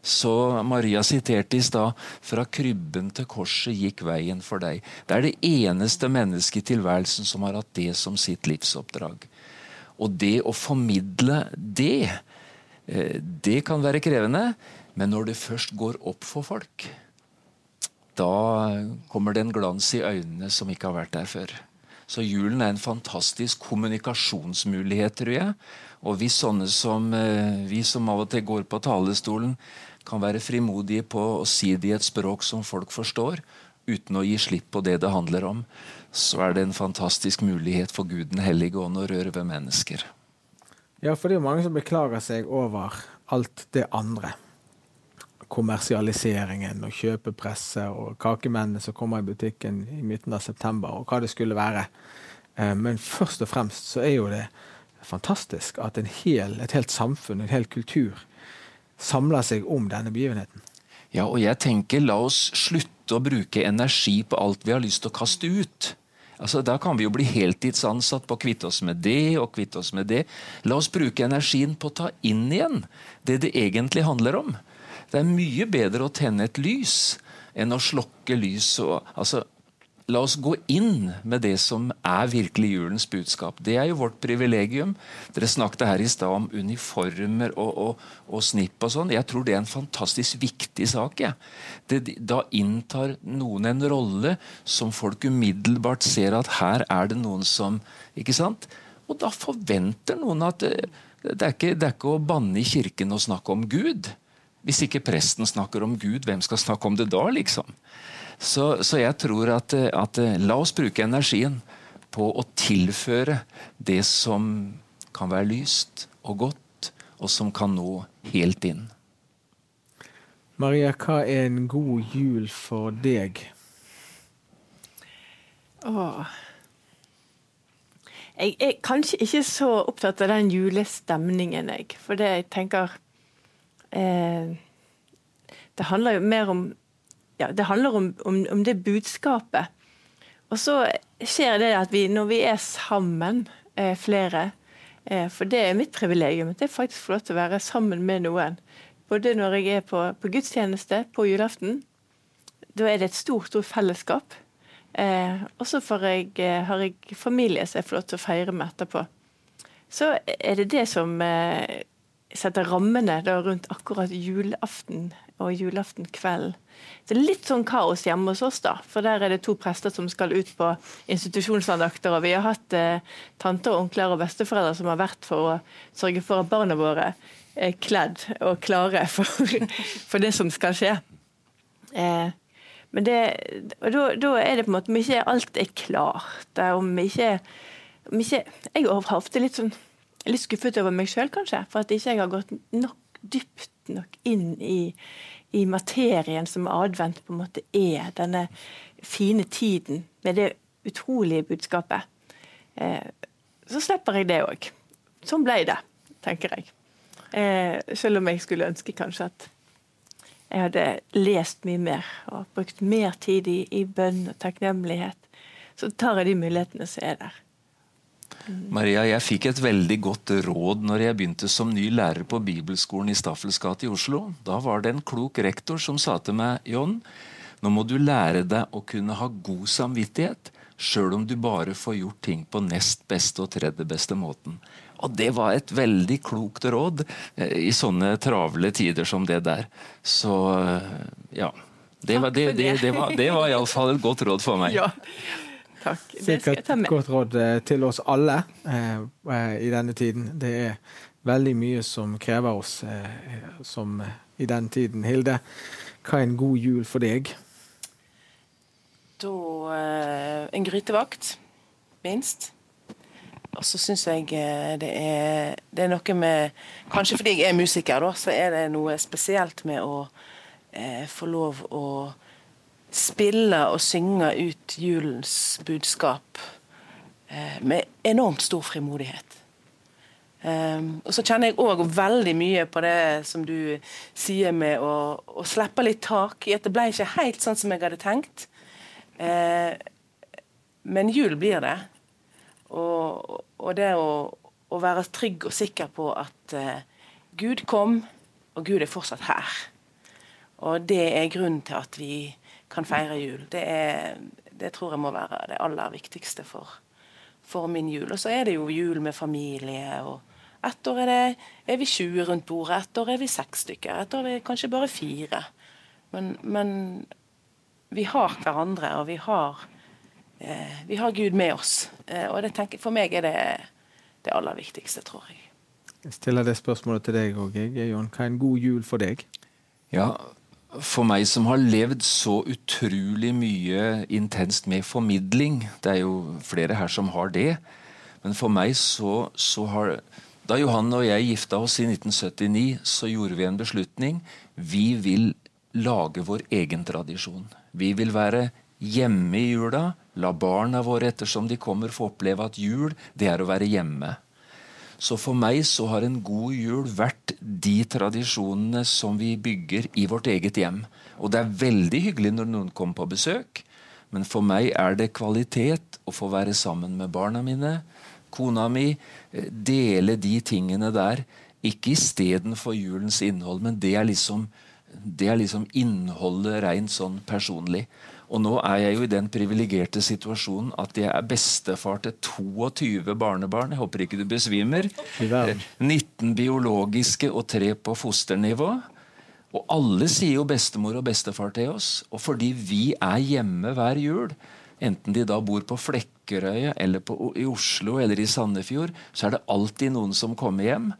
Så Maria siterte i stad fra krybben til korset gikk veien for deg. Det er det eneste mennesket i tilværelsen som har hatt det som sitt livsoppdrag. Og det å formidle det, eh, det kan være krevende. Men når det først går opp for folk, da kommer det en glans i øynene som ikke har vært der før. Så julen er en fantastisk kommunikasjonsmulighet, tror jeg. Og vi sånne som eh, vi som av og til går på talerstolen, kan være frimodige på å si det i et språk som folk forstår, uten å gi slipp på det det handler om, så er det en fantastisk mulighet for Gud den hellige ånd å røre ved mennesker. Ja, for det er jo mange som beklager seg over alt det andre kommersialiseringen og kjøpepresset og kakemennene som kommer i butikken i midten av september, og hva det skulle være. Eh, men først og fremst så er jo det fantastisk at hel, et helt samfunn, en hel kultur, samler seg om denne begivenheten. Ja, og jeg tenker la oss slutte å bruke energi på alt vi har lyst til å kaste ut. Altså, Da kan vi jo bli heltidsansatt på å kvitte oss med det og kvitte oss med det. La oss bruke energien på å ta inn igjen det det egentlig handler om. Det er mye bedre å tenne et lys enn å slokke lys. Og, altså, La oss gå inn med det som er virkelig julens budskap. Det er jo vårt privilegium. Dere snakket her i stad om uniformer og, og, og, snipp og sånn. Jeg tror det er en fantastisk viktig sak. Ja. Det, da inntar noen en rolle som folk umiddelbart ser at her er det noen som Ikke sant? Og da forventer noen at det, det, er, ikke, det er ikke å banne i kirken og snakke om Gud. Hvis ikke presten snakker om Gud, hvem skal snakke om det da, liksom? Så, så jeg tror at, at, la oss bruke energien på å tilføre det som kan være lyst og godt, og som kan nå helt inn. Maria, hva er en god jul for deg? Åh. Jeg er kanskje ikke så opptatt av den julestemningen, jeg. For det jeg tenker Det handler jo mer om ja, det handler om, om, om, det budskapet. Og så skjer det at vi, når vi er sammen, eh, flere eh, For det er mitt privilegium. Det er faktisk få lov til å være sammen med noen. Både når jeg er på, på gudstjeneste på julaften. Da er det et stort, stort fellesskap. Eh, og så eh, har jeg familie som jeg får lov til å feire med etterpå. Så er det det som eh, setter rammene rundt akkurat julaften og julaftenkvelden. Det er litt sånn kaos hjemme hos oss, da. For der er det to prester som skal ut på institusjonsandakter. Og vi har hatt eh, tanter, onkler og besteforeldre som har vært for å sørge for at barna våre er kledd og klare for, *laughs* for det som skal skje. Eh, men det, og da, er det på en måte om ikke alt er klart. Om ikke, om ikke Jeg har ofte litt sånn litt skuffet over meg sjøl, kanskje. For at ikke jeg har gått nok dypt nok inn i, i, materien som advent på en måte er. Denne fine tiden med det utrolige budskapet. Eh, så slipper jeg det òg. Sånn ble det, tenker jeg. Eh, selv om jeg skulle ønske kanskje at jeg hadde lest mye mer og brukt mer tid i, i bønn og takknemlighet. Så tar jeg de mulighetene som er der. Maria, jeg fikk et veldig godt råd når jeg begynte som ny lærer på bibelskolen i Staffels gate i Oslo. Da var det en klok rektor som sa til meg John, nå må du lære deg å kunne ha god samvittighet, sjøl om du bare får gjort ting på nest beste og tredje beste måten. Og det var et veldig klokt råd eh, i sånne travle tider som det der. Så eh, ja. Det var, det, det, det var, det var iallfall et godt råd for meg. Ja. Takk. Sikkert et godt råd eh, til oss alle eh, eh, i denne tiden. Det er veldig mye som krever oss eh, som i den tiden. Hilde, hva er en god jul for deg? Da eh, en grytevakt, minst. Og så syns jeg det er, det er noe med Kanskje fordi jeg er musiker, da, så er det noe spesielt med å få lov å spille og synge ut julens budskap eh, med enormt stor frimodighet. Um, og så kjenner jeg òg veldig mye på det som du sier med å, å, slippe litt tak i at det ble ikke helt sånn som jeg hadde tenkt. Uh, men jul blir det. Og, og det å, å, være trygg og sikker på at uh, Gud kom, og Gud er fortsatt her. Og det er grunnen til at vi kan feire jul. Det, er, det tror jeg må være det aller viktigste for, for min jul. Og så er det jo jul med familie. og Ett år er, det, er vi 20 rundt bordet, ett år er vi seks stykker. Ett år er vi kanskje bare fire. Men, men vi har hverandre, og vi har, eh, vi har Gud med oss. Eh, og det tenker, for meg er det det aller viktigste, tror jeg. Jeg stiller det spørsmålet til deg òg, Jon. Hva er en god jul for deg? Ja, for meg som har levd så utrolig mye intenst med formidling Det er jo flere her som har det. Men for meg så, så har Da Johan og jeg gifta oss i 1979, så gjorde vi en beslutning. Vi vil lage vår egen tradisjon. Vi vil være hjemme i jula. La barna våre ettersom de kommer, få oppleve at jul, det er å være hjemme. Så for meg så har en god jul vært de tradisjonene som vi bygger i vårt eget hjem. Og det er veldig hyggelig når noen kommer på besøk, men for meg er det kvalitet å få være sammen med barna mine, kona mi, eh, dele de tingene der. Ikke istedenfor julens innhold, men det er liksom, det er liksom innholdet rent sånn personlig. Og nå er jeg jo i den privilegerte situasjonen at jeg er bestefar til 22 barnebarn. Jeg håper ikke du besvimer. 19 biologiske og 3 på fosternivå. Og alle sier jo bestemor og bestefar til oss. Og fordi vi er hjemme hver jul, enten de da bor på Flekkerøy eller på, i Oslo eller i Sandefjord, så er det alltid noen som kommer hjem.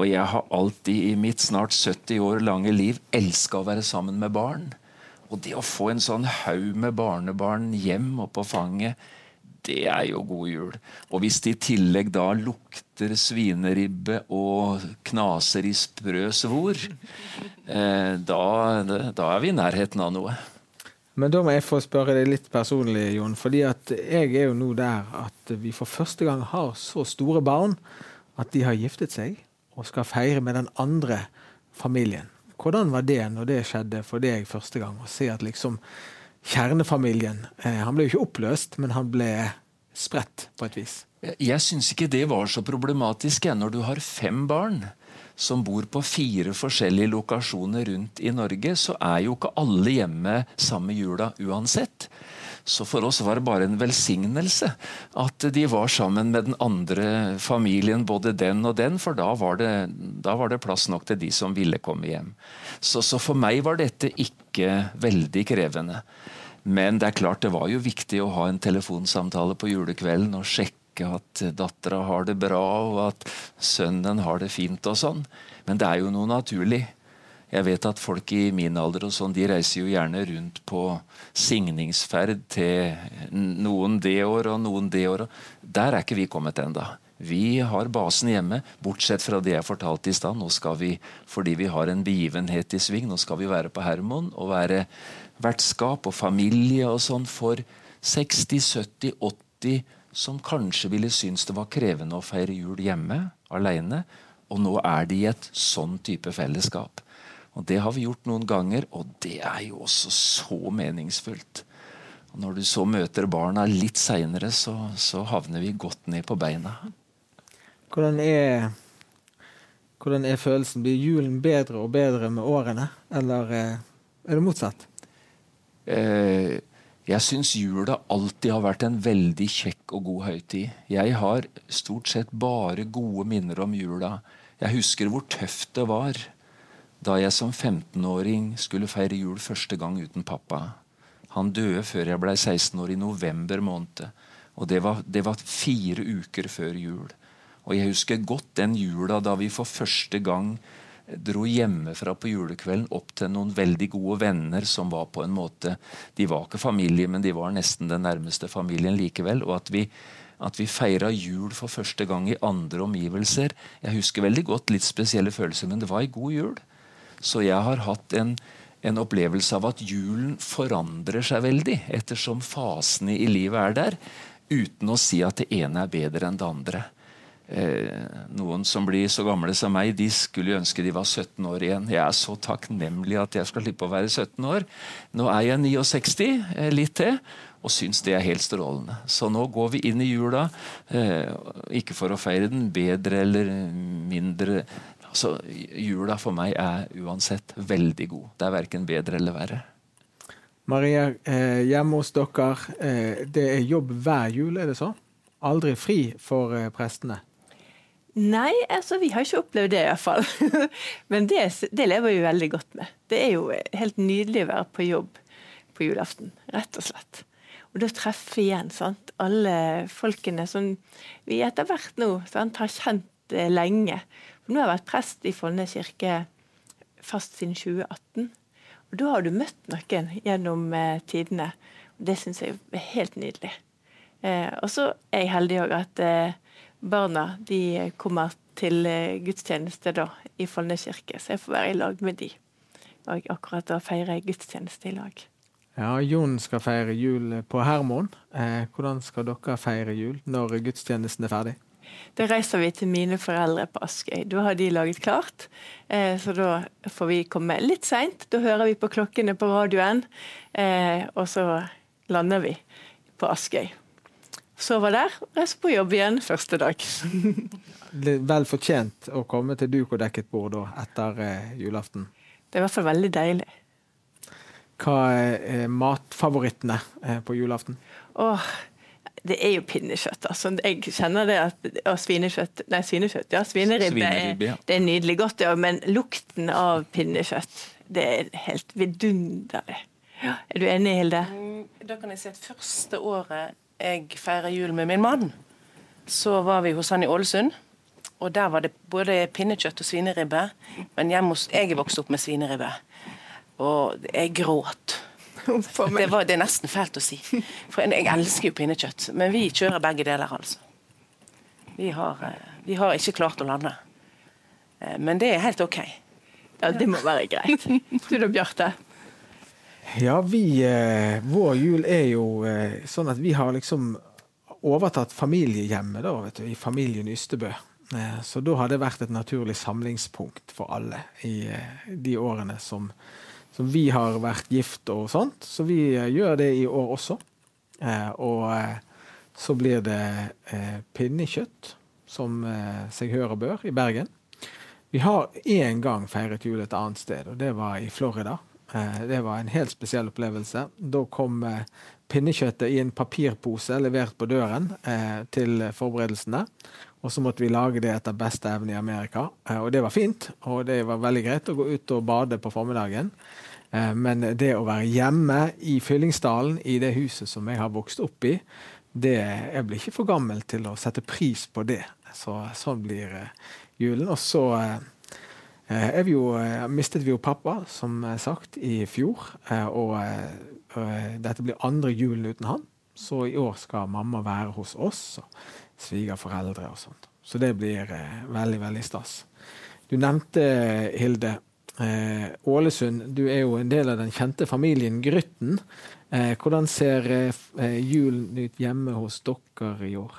Og jeg har alltid i mitt snart 70 år lange liv elska å være sammen med barn. Og det å få en sånn haug med barnebarn hjem og på fanget, det er jo god jul. Og hvis det i tillegg da lukter svineribbe og knaser i sprø svor, eh, da, da, er vi i nærheten av noe. Men da må jeg få spørre deg litt personlig, Jon. fordi at jeg er jo nå der at vi for første gang har så store barn at de har giftet seg og skal feire med den andre familien. Hvordan var det når det skjedde for deg første gang? Å se at liksom kjernefamilien eh, Han ble jo ikke oppløst, men han ble spredt på et vis. Jeg syns ikke det var så problematisk jeg, når du har fem barn som bor på fire forskjellige lokasjoner rundt i Norge, så er jo ikke alle hjemme samme jula uansett. Så for oss var det bare en velsignelse at de var sammen med den andre familien, både den og den, for da var det, da var det plass nok til de som ville komme hjem. Så, så, for meg var dette ikke veldig krevende. Men det er klart det var jo viktig å ha en telefonsamtale på julekvelden og sjekke at dattera har det bra, og at sønnen har det fint og sånn. Men det er jo noe naturlig. Jeg vet at folk i min alder og sånn, de reiser jo gjerne rundt på signingsferd til noen det år og noen det år. Der er ikke vi kommet enda. Vi har basen hjemme, bortsett fra det jeg fortalte i stad. Vi, fordi vi har en begivenhet i sving, nå skal vi være på Hermon og være vertskap og familie og sånn for 60, 70, 80 som kanskje ville synes det var krevende å feire jul hjemme alene. Og nå er de i et sånn type fellesskap. Og Det har vi gjort noen ganger, og det er jo også så meningsfullt. Og når du så møter barna litt seinere, så, så, havner vi godt ned på beina. Hvordan er, hvordan er, følelsen? Blir julen bedre og bedre med årene, eller eh, er det motsatt? Eh, jeg syns jula alltid har vært en veldig kjekk og god høytid. Jeg har stort sett bare gode minner om jula. Jeg husker hvor tøft det var da jeg som 15-åring skulle feire jul første gang uten pappa. Han døde før jeg ble 16 år, i november måned. Og det var, det var, fire uker før jul. Og jeg husker godt den jula da vi for første gang dro hjemmefra på julekvelden opp til noen veldig gode venner som var på en måte De var ikke familie, men de var nesten den nærmeste familien likevel. Og at vi, at vi feira jul for første gang i andre omgivelser. Jeg husker veldig godt litt spesielle følelser, men det var ei god jul. Så jeg har hatt en, en opplevelse av at julen forandrer seg veldig ettersom fasene i livet er der, uten å si at det ene er bedre enn det andre. Eh, noen som blir så gamle som meg, de skulle ønske de var 17 år igjen. Jeg er så takknemlig at jeg skal slippe å være 17 år. Nå er jeg 69, eh, litt til, og syns det er helt strålende. Så nå går vi inn i jula, eh, ikke for å feire den bedre eller mindre Altså, jula for meg er uansett veldig god. Det er verken bedre eller verre. Maria, eh, hjemme hos dere, eh, det er jobb hver jul, er det så? Aldri fri for eh, prestene? Nei, altså vi har ikke opplevd det iallfall. *laughs* Men det, det lever vi veldig godt med. Det er jo helt nydelig å være på jobb på julaften, rett og slett. Og da treffe igjen sant? alle folkene som vi etter hvert nå sant, har kjent lenge. For Nå har jeg vært prest i Follnes kirke fast siden 2018. Og Da har du møtt noen gjennom eh, tidene. og Det syns jeg er helt nydelig. Eh, og så er jeg heldig òg at eh, barna de kommer til eh, gudstjeneste da, i Follnes kirke, så jeg får være i lag med de. Og akkurat å feire gudstjeneste i lag. Ja, Jon skal feire jul på Hermon. Eh, hvordan skal dere feire jul når gudstjenesten er ferdig? Da reiser vi til mine foreldre på Askøy. Da har de laget klart. Eh, så da får vi komme litt seint. Da hører vi på klokkene på radioen, eh, og så lander vi på Askøy. Sover der, reiser på jobb igjen første dag. *laughs* Vel fortjent å komme til duk og dekket bord da, etter eh, julaften. Det er i hvert fall veldig deilig. Hva er matfavorittene på julaften? Åh, det er jo pinnekjøtt. altså. Jeg kjenner det at og svinekjøtt Nei, svinekjøtt, ja. Svineribbe, Svineribbe, ja. det er nydelig godt, ja. Men lukten av pinnekjøtt, det er helt vidunderlig. Ja, er du enig, Hilde? Mm, Da kan jeg si at første året jeg feirer jul med min mann, så var vi hos han i Ålesund. Og der var det både pinnekjøtt og svineribbe. Men hjemme hos, jeg er vokst opp med svineribbe. Og jeg gråt. Det, var, det er nesten fælt å si. For jeg elsker jo pinnekjøtt. Men vi kjører begge deler, altså. Vi har, eh, vi har ikke klart å lande. Eh, Men det er helt OK. Ja, det må være greit. *laughs* Du da, Bjarte? Ja, vi eh, Vår jul er jo eh, sånn at vi har liksom overtatt familiehjemmet da, vet du, i familien Ystebø. Eh, så da har det vært et naturlig samlingspunkt for alle i de årene som, som vi har vært gift og sånt. Så vi eh, gjør det i år også. Eh, og eh, så blir det pinnekjøtt, som seg hør og bør, i Bergen. Vi har én gang feiret jul et annet sted, og det var i Florida. Det var en helt spesiell opplevelse. Da kom pinnekjøttet i en papirpose levert på døren til forberedelsene. Og så måtte vi lage det etter beste evne i Amerika. Eh, Og det var fint, og det var veldig greit å gå ut og bade på formiddagen. Eh, Men det å være hjemme i Fyllingsdalen, i det huset som jeg har vokst opp i, det, jeg blir ikke for gammel til å sette pris på det. Så, sånn blir eh, julen. Og så vi jo, mistet vi jo pappa, som sagt, i fjor. Og dette blir andre julen uten han. Så i år skal mamma være hos oss, svigerforeldre og sånt. Så det blir eh, veldig, veldig stas. Du nevnte, Hilde, eh, Ålesund. Du er jo en del av den kjente familien Grytten. Eh, hvordan ser eh, eh, julen ut hjemme hos dere i år?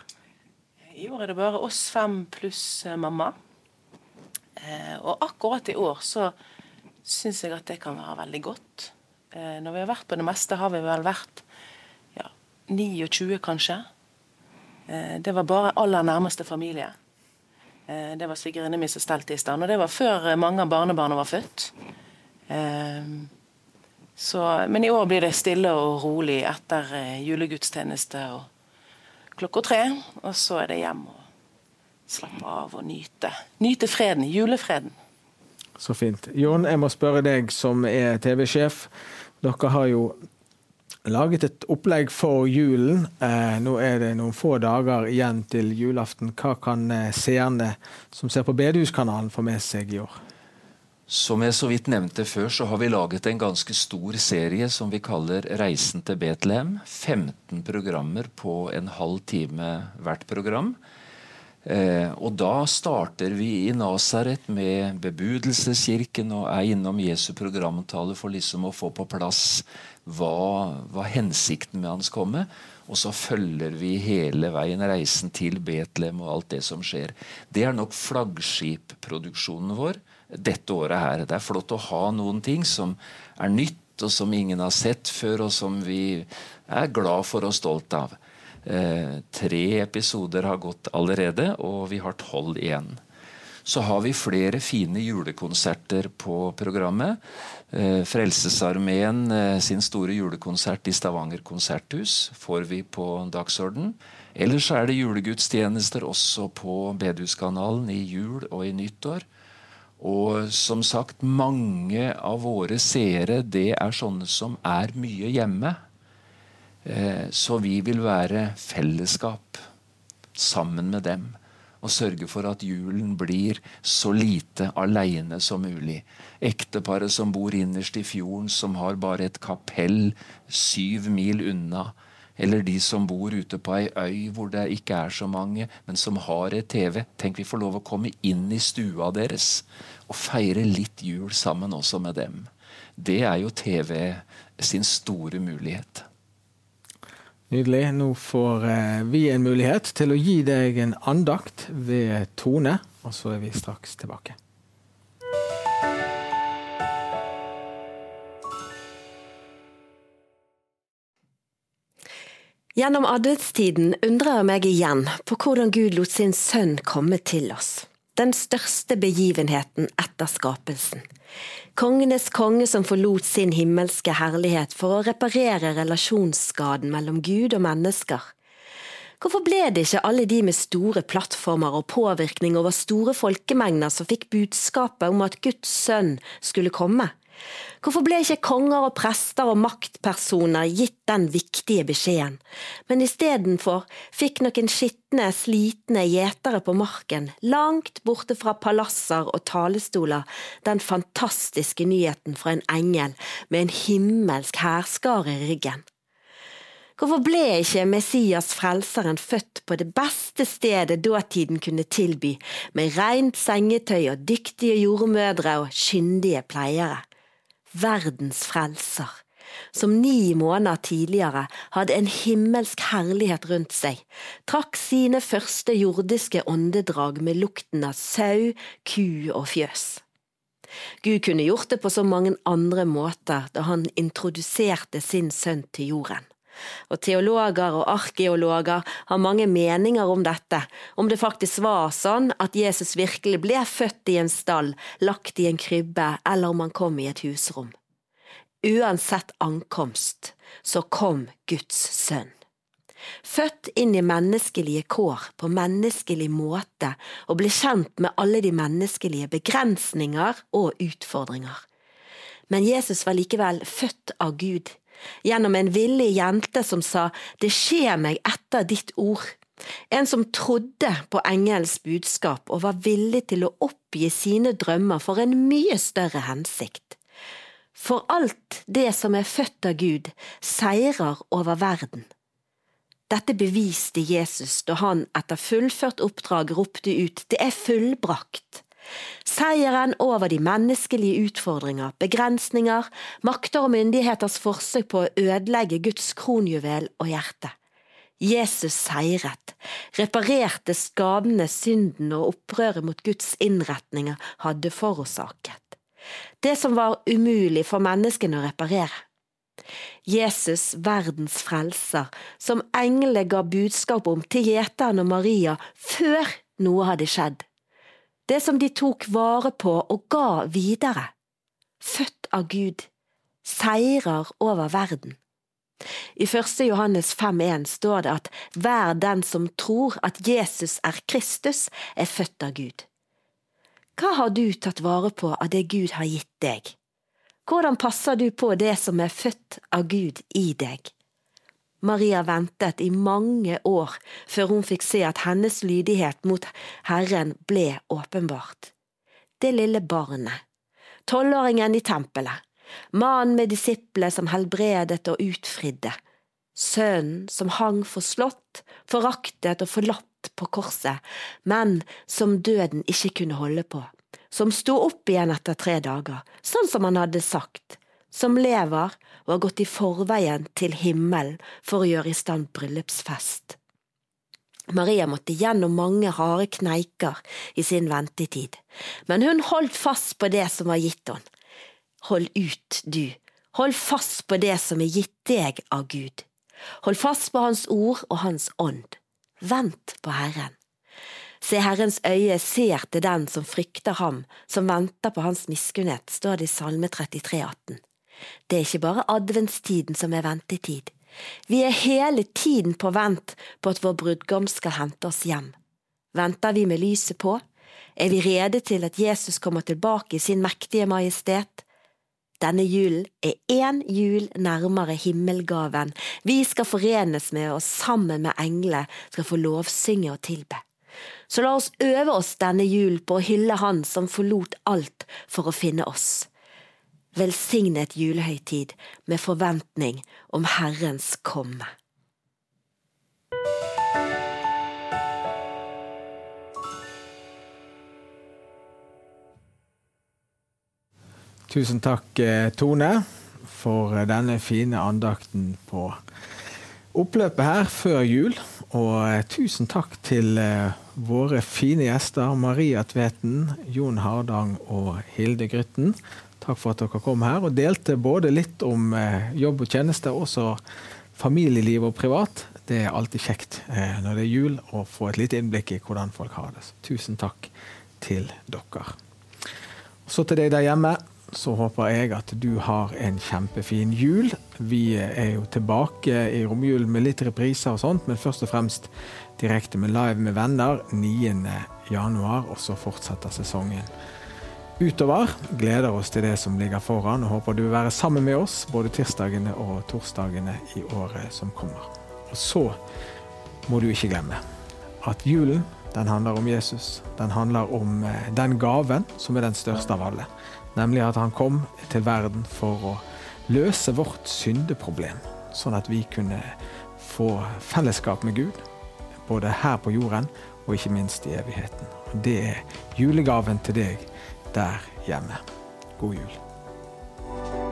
I år er det bare oss fem pluss eh, mamma. Og akkurat i år så syns jeg at det kan være veldig godt. Når vi har vært på det meste, har vi vel vært ja, 29 kanskje. Eh, det var bare aller nærmeste familie. Eh, det var svigerinnen min som stelte i stand. Og det var før eh, mange av barnebarna var født. Så, men i år blir det stille og rolig etter julegudstjeneste og klokka tre. Og så er det hjem og slappe av og nyte. Nyte freden. Julefreden. Så fint. Jon, jeg må spørre deg som er TV-sjef. Dere har jo laget et opplegg for julen. Eh, nå er det noen få dager igjen til julaften. Hva kan eh, seerne som ser på Bedehuskanalen få med seg i år? Som jeg så vidt nevnte før, så har vi laget en ganske stor serie som vi kaller Reisen til Betlehem. 15 programmer på en halv time hvert program. Eh, og da starter vi i Nasaret med bebudelseskirken og er innom Jesu programtale for liksom å få på plass hva, hva hensikten med hans komme. Og så følger vi hele veien reisen til Betlehem og alt det som skjer. Det er nok flaggskipproduksjonen vår dette året her. Det er flott å ha noen ting som er nytt, og som ingen har sett før, og som vi er glad for og stolt av. Eh, tre episoder har gått allerede, og vi har tolv igjen. Så har vi flere fine julekonserter på programmet. Eh, Frelsesarmeen eh, sin store julekonsert i Stavanger konserthus får vi på dagsorden. Ellers er det julegudstjenester også på Bedehuskanalen i jul og i nyttår. Og som sagt, mange av våre seere det er sånne som er mye hjemme. Eh, Så vi vil være fellesskap sammen med dem. Og sørge for at julen blir så lite aleine som mulig. Ekteparet som bor innerst i fjorden, som har bare et kapell syv mil unna. Eller de som bor ute på ei øy hvor det ikke er så mange, men som har et TV. Tenk vi får lov å komme inn i stua deres og feire litt jul sammen også med dem. Det er jo TV sin store mulighet. Nydelig. Nå får eh, vi en mulighet til å gi deg en andakt ved Tone, og så er vi straks tilbake. Gjennom adventstiden undrer jeg meg igjen på hvordan Gud lot sin sønn komme til oss. Den største begivenheten etter skapelsen. Kongenes konge som forlot sin himmelske herlighet for å reparere relasjonsskaden mellom Gud og mennesker. Hvorfor ble det ikke alle de med store plattformer og påvirkning over store folkemengder som fikk budskapet om at Guds sønn skulle komme? Hvorfor ble ikke konger og prester og maktpersoner gitt den viktige beskjeden, men istedenfor fikk noen skitne, slitne gjetere på marken, langt borte fra palasser og talestoler, den fantastiske nyheten fra en engel med en himmelsk hærskare i ryggen? Hvorfor ble ikke Messias frelseren født på det beste stedet dåtiden kunne tilby, med rent sengetøy og dyktige jordmødre og kyndige pleiere? Verdens frelser, som ni måneder tidligere hadde en himmelsk herlighet rundt seg, trakk sine første jordiske åndedrag med lukten av sau, ku og fjøs. Gud kunne gjort det på så mange andre måter da han introduserte sin sønn til jorden. Og teologer og arkeologer har mange meninger om dette, om det faktisk var sånn at Jesus virkelig ble født i en stall, lagt i en krybbe, eller om han kom i et husrom. Uansett ankomst, så kom Guds sønn. Født inn i menneskelige kår på menneskelig måte og ble kjent med alle de menneskelige begrensninger og utfordringer. Men Jesus var likevel født av Gud gjennom en villig jente som sa det skjer meg etter ditt ord. En som trodde på engelens budskap og var villig til å oppgi sine drømmer for en mye større hensikt. For alt det som er født av Gud, seirer over verden. Dette beviste Jesus da han etter fullført oppdrag ropte ut Det er fullbrakt. Seieren over de menneskelige utfordringer, begrensninger, makter og myndigheters forsøk på å ødelegge Guds kronjuvel og hjerte. Jesus seiret, reparerte skadene synden og opprøret mot Guds innretninger hadde forårsaket. Det som var umulig for menneskene å reparere. Jesus, verdens frelser, som englene ga budskap om til gjeteren og Maria før noe hadde skjedd det som de tok vare på og ga videre. Født av Gud, seirer over verden. I første Johannes 5,1 står det at hver den som tror at Jesus er Kristus, er født av Gud. Hva har du tatt vare på av det Gud har gitt deg? Hvordan passer du på det som er født av Gud i deg? Maria ventet i mange år før hun fikk se at hennes lydighet mot Herren ble åpenbart. Det lille barnet, tolvåringen i tempelet, mannen med disiplet som helbredet og utfridde, sønnen som hang forslått, foraktet og forlatt på korset, men som døden ikke kunne holde på, som sto opp igjen etter tre dager, sånn som han hadde sagt, som lever og har gått i forveien til himmelen for å gjøre i stand bryllupsfest. Maria måtte gjennom mange harde kneiker i sin ventetid, men hun holdt fast på det som var gitt henne. Hold ut, du, hold fast på det som er gitt deg av Gud. Hold fast på Hans ord og Hans ånd. Vent på Herren. Se, Herrens øye ser til den som frykter ham, som venter på hans miskunnhet, står det i Salme 33, 18. Det er ikke bare adventstiden som er ventetid. Vi er hele tiden på vent på at vår brudgom skal hente oss hjem. Venter vi med lyset på? Er vi rede til at Jesus kommer tilbake i sin mektige majestet? Denne julen er én jul nærmere himmelgaven vi skal forenes med og sammen med englene skal få lovsynge og tilbe. Så la oss øve oss denne julen på å hylle Han som forlot alt for å finne oss velsignet julehøytid med forventning om Herrens komme. Tusen takk, eh, Tone, for denne fine andakten på oppløpet her før jul. Og eh, tusen takk til eh, våre fine gjester Maria Tveten, Jon Hardang og Hilde Grytten. Takk for at dere kom her og delte både litt om eh, jobb og tjeneste, og også familieliv og privat. Det er alltid kjekt når det er jul å få et lite innblikk i hvordan folk har det. Så tusen takk til dere. Så til deg der hjemme så håper jeg at du har en kjempefin jul. Vi er jo tilbake i romjulen med litt repriser og sånt, men først og fremst direkte med Live med venner 9.1, og så fortsetter sesongen utover. Gleder oss til det som ligger foran, og håper du vil være sammen med oss både tirsdagene og torsdagene i året som kommer. Og så må du ikke glemme at julen den handler om Jesus. Den handler om eh, den gaven som er den største av alle. Nemlig at han kom til verden for å løse vårt syndeproblem, sånn at vi kunne få fellesskap med Gud, både her på jorden og ikke minst i evigheten. Og Det er julegaven til deg der hjemme. God jul.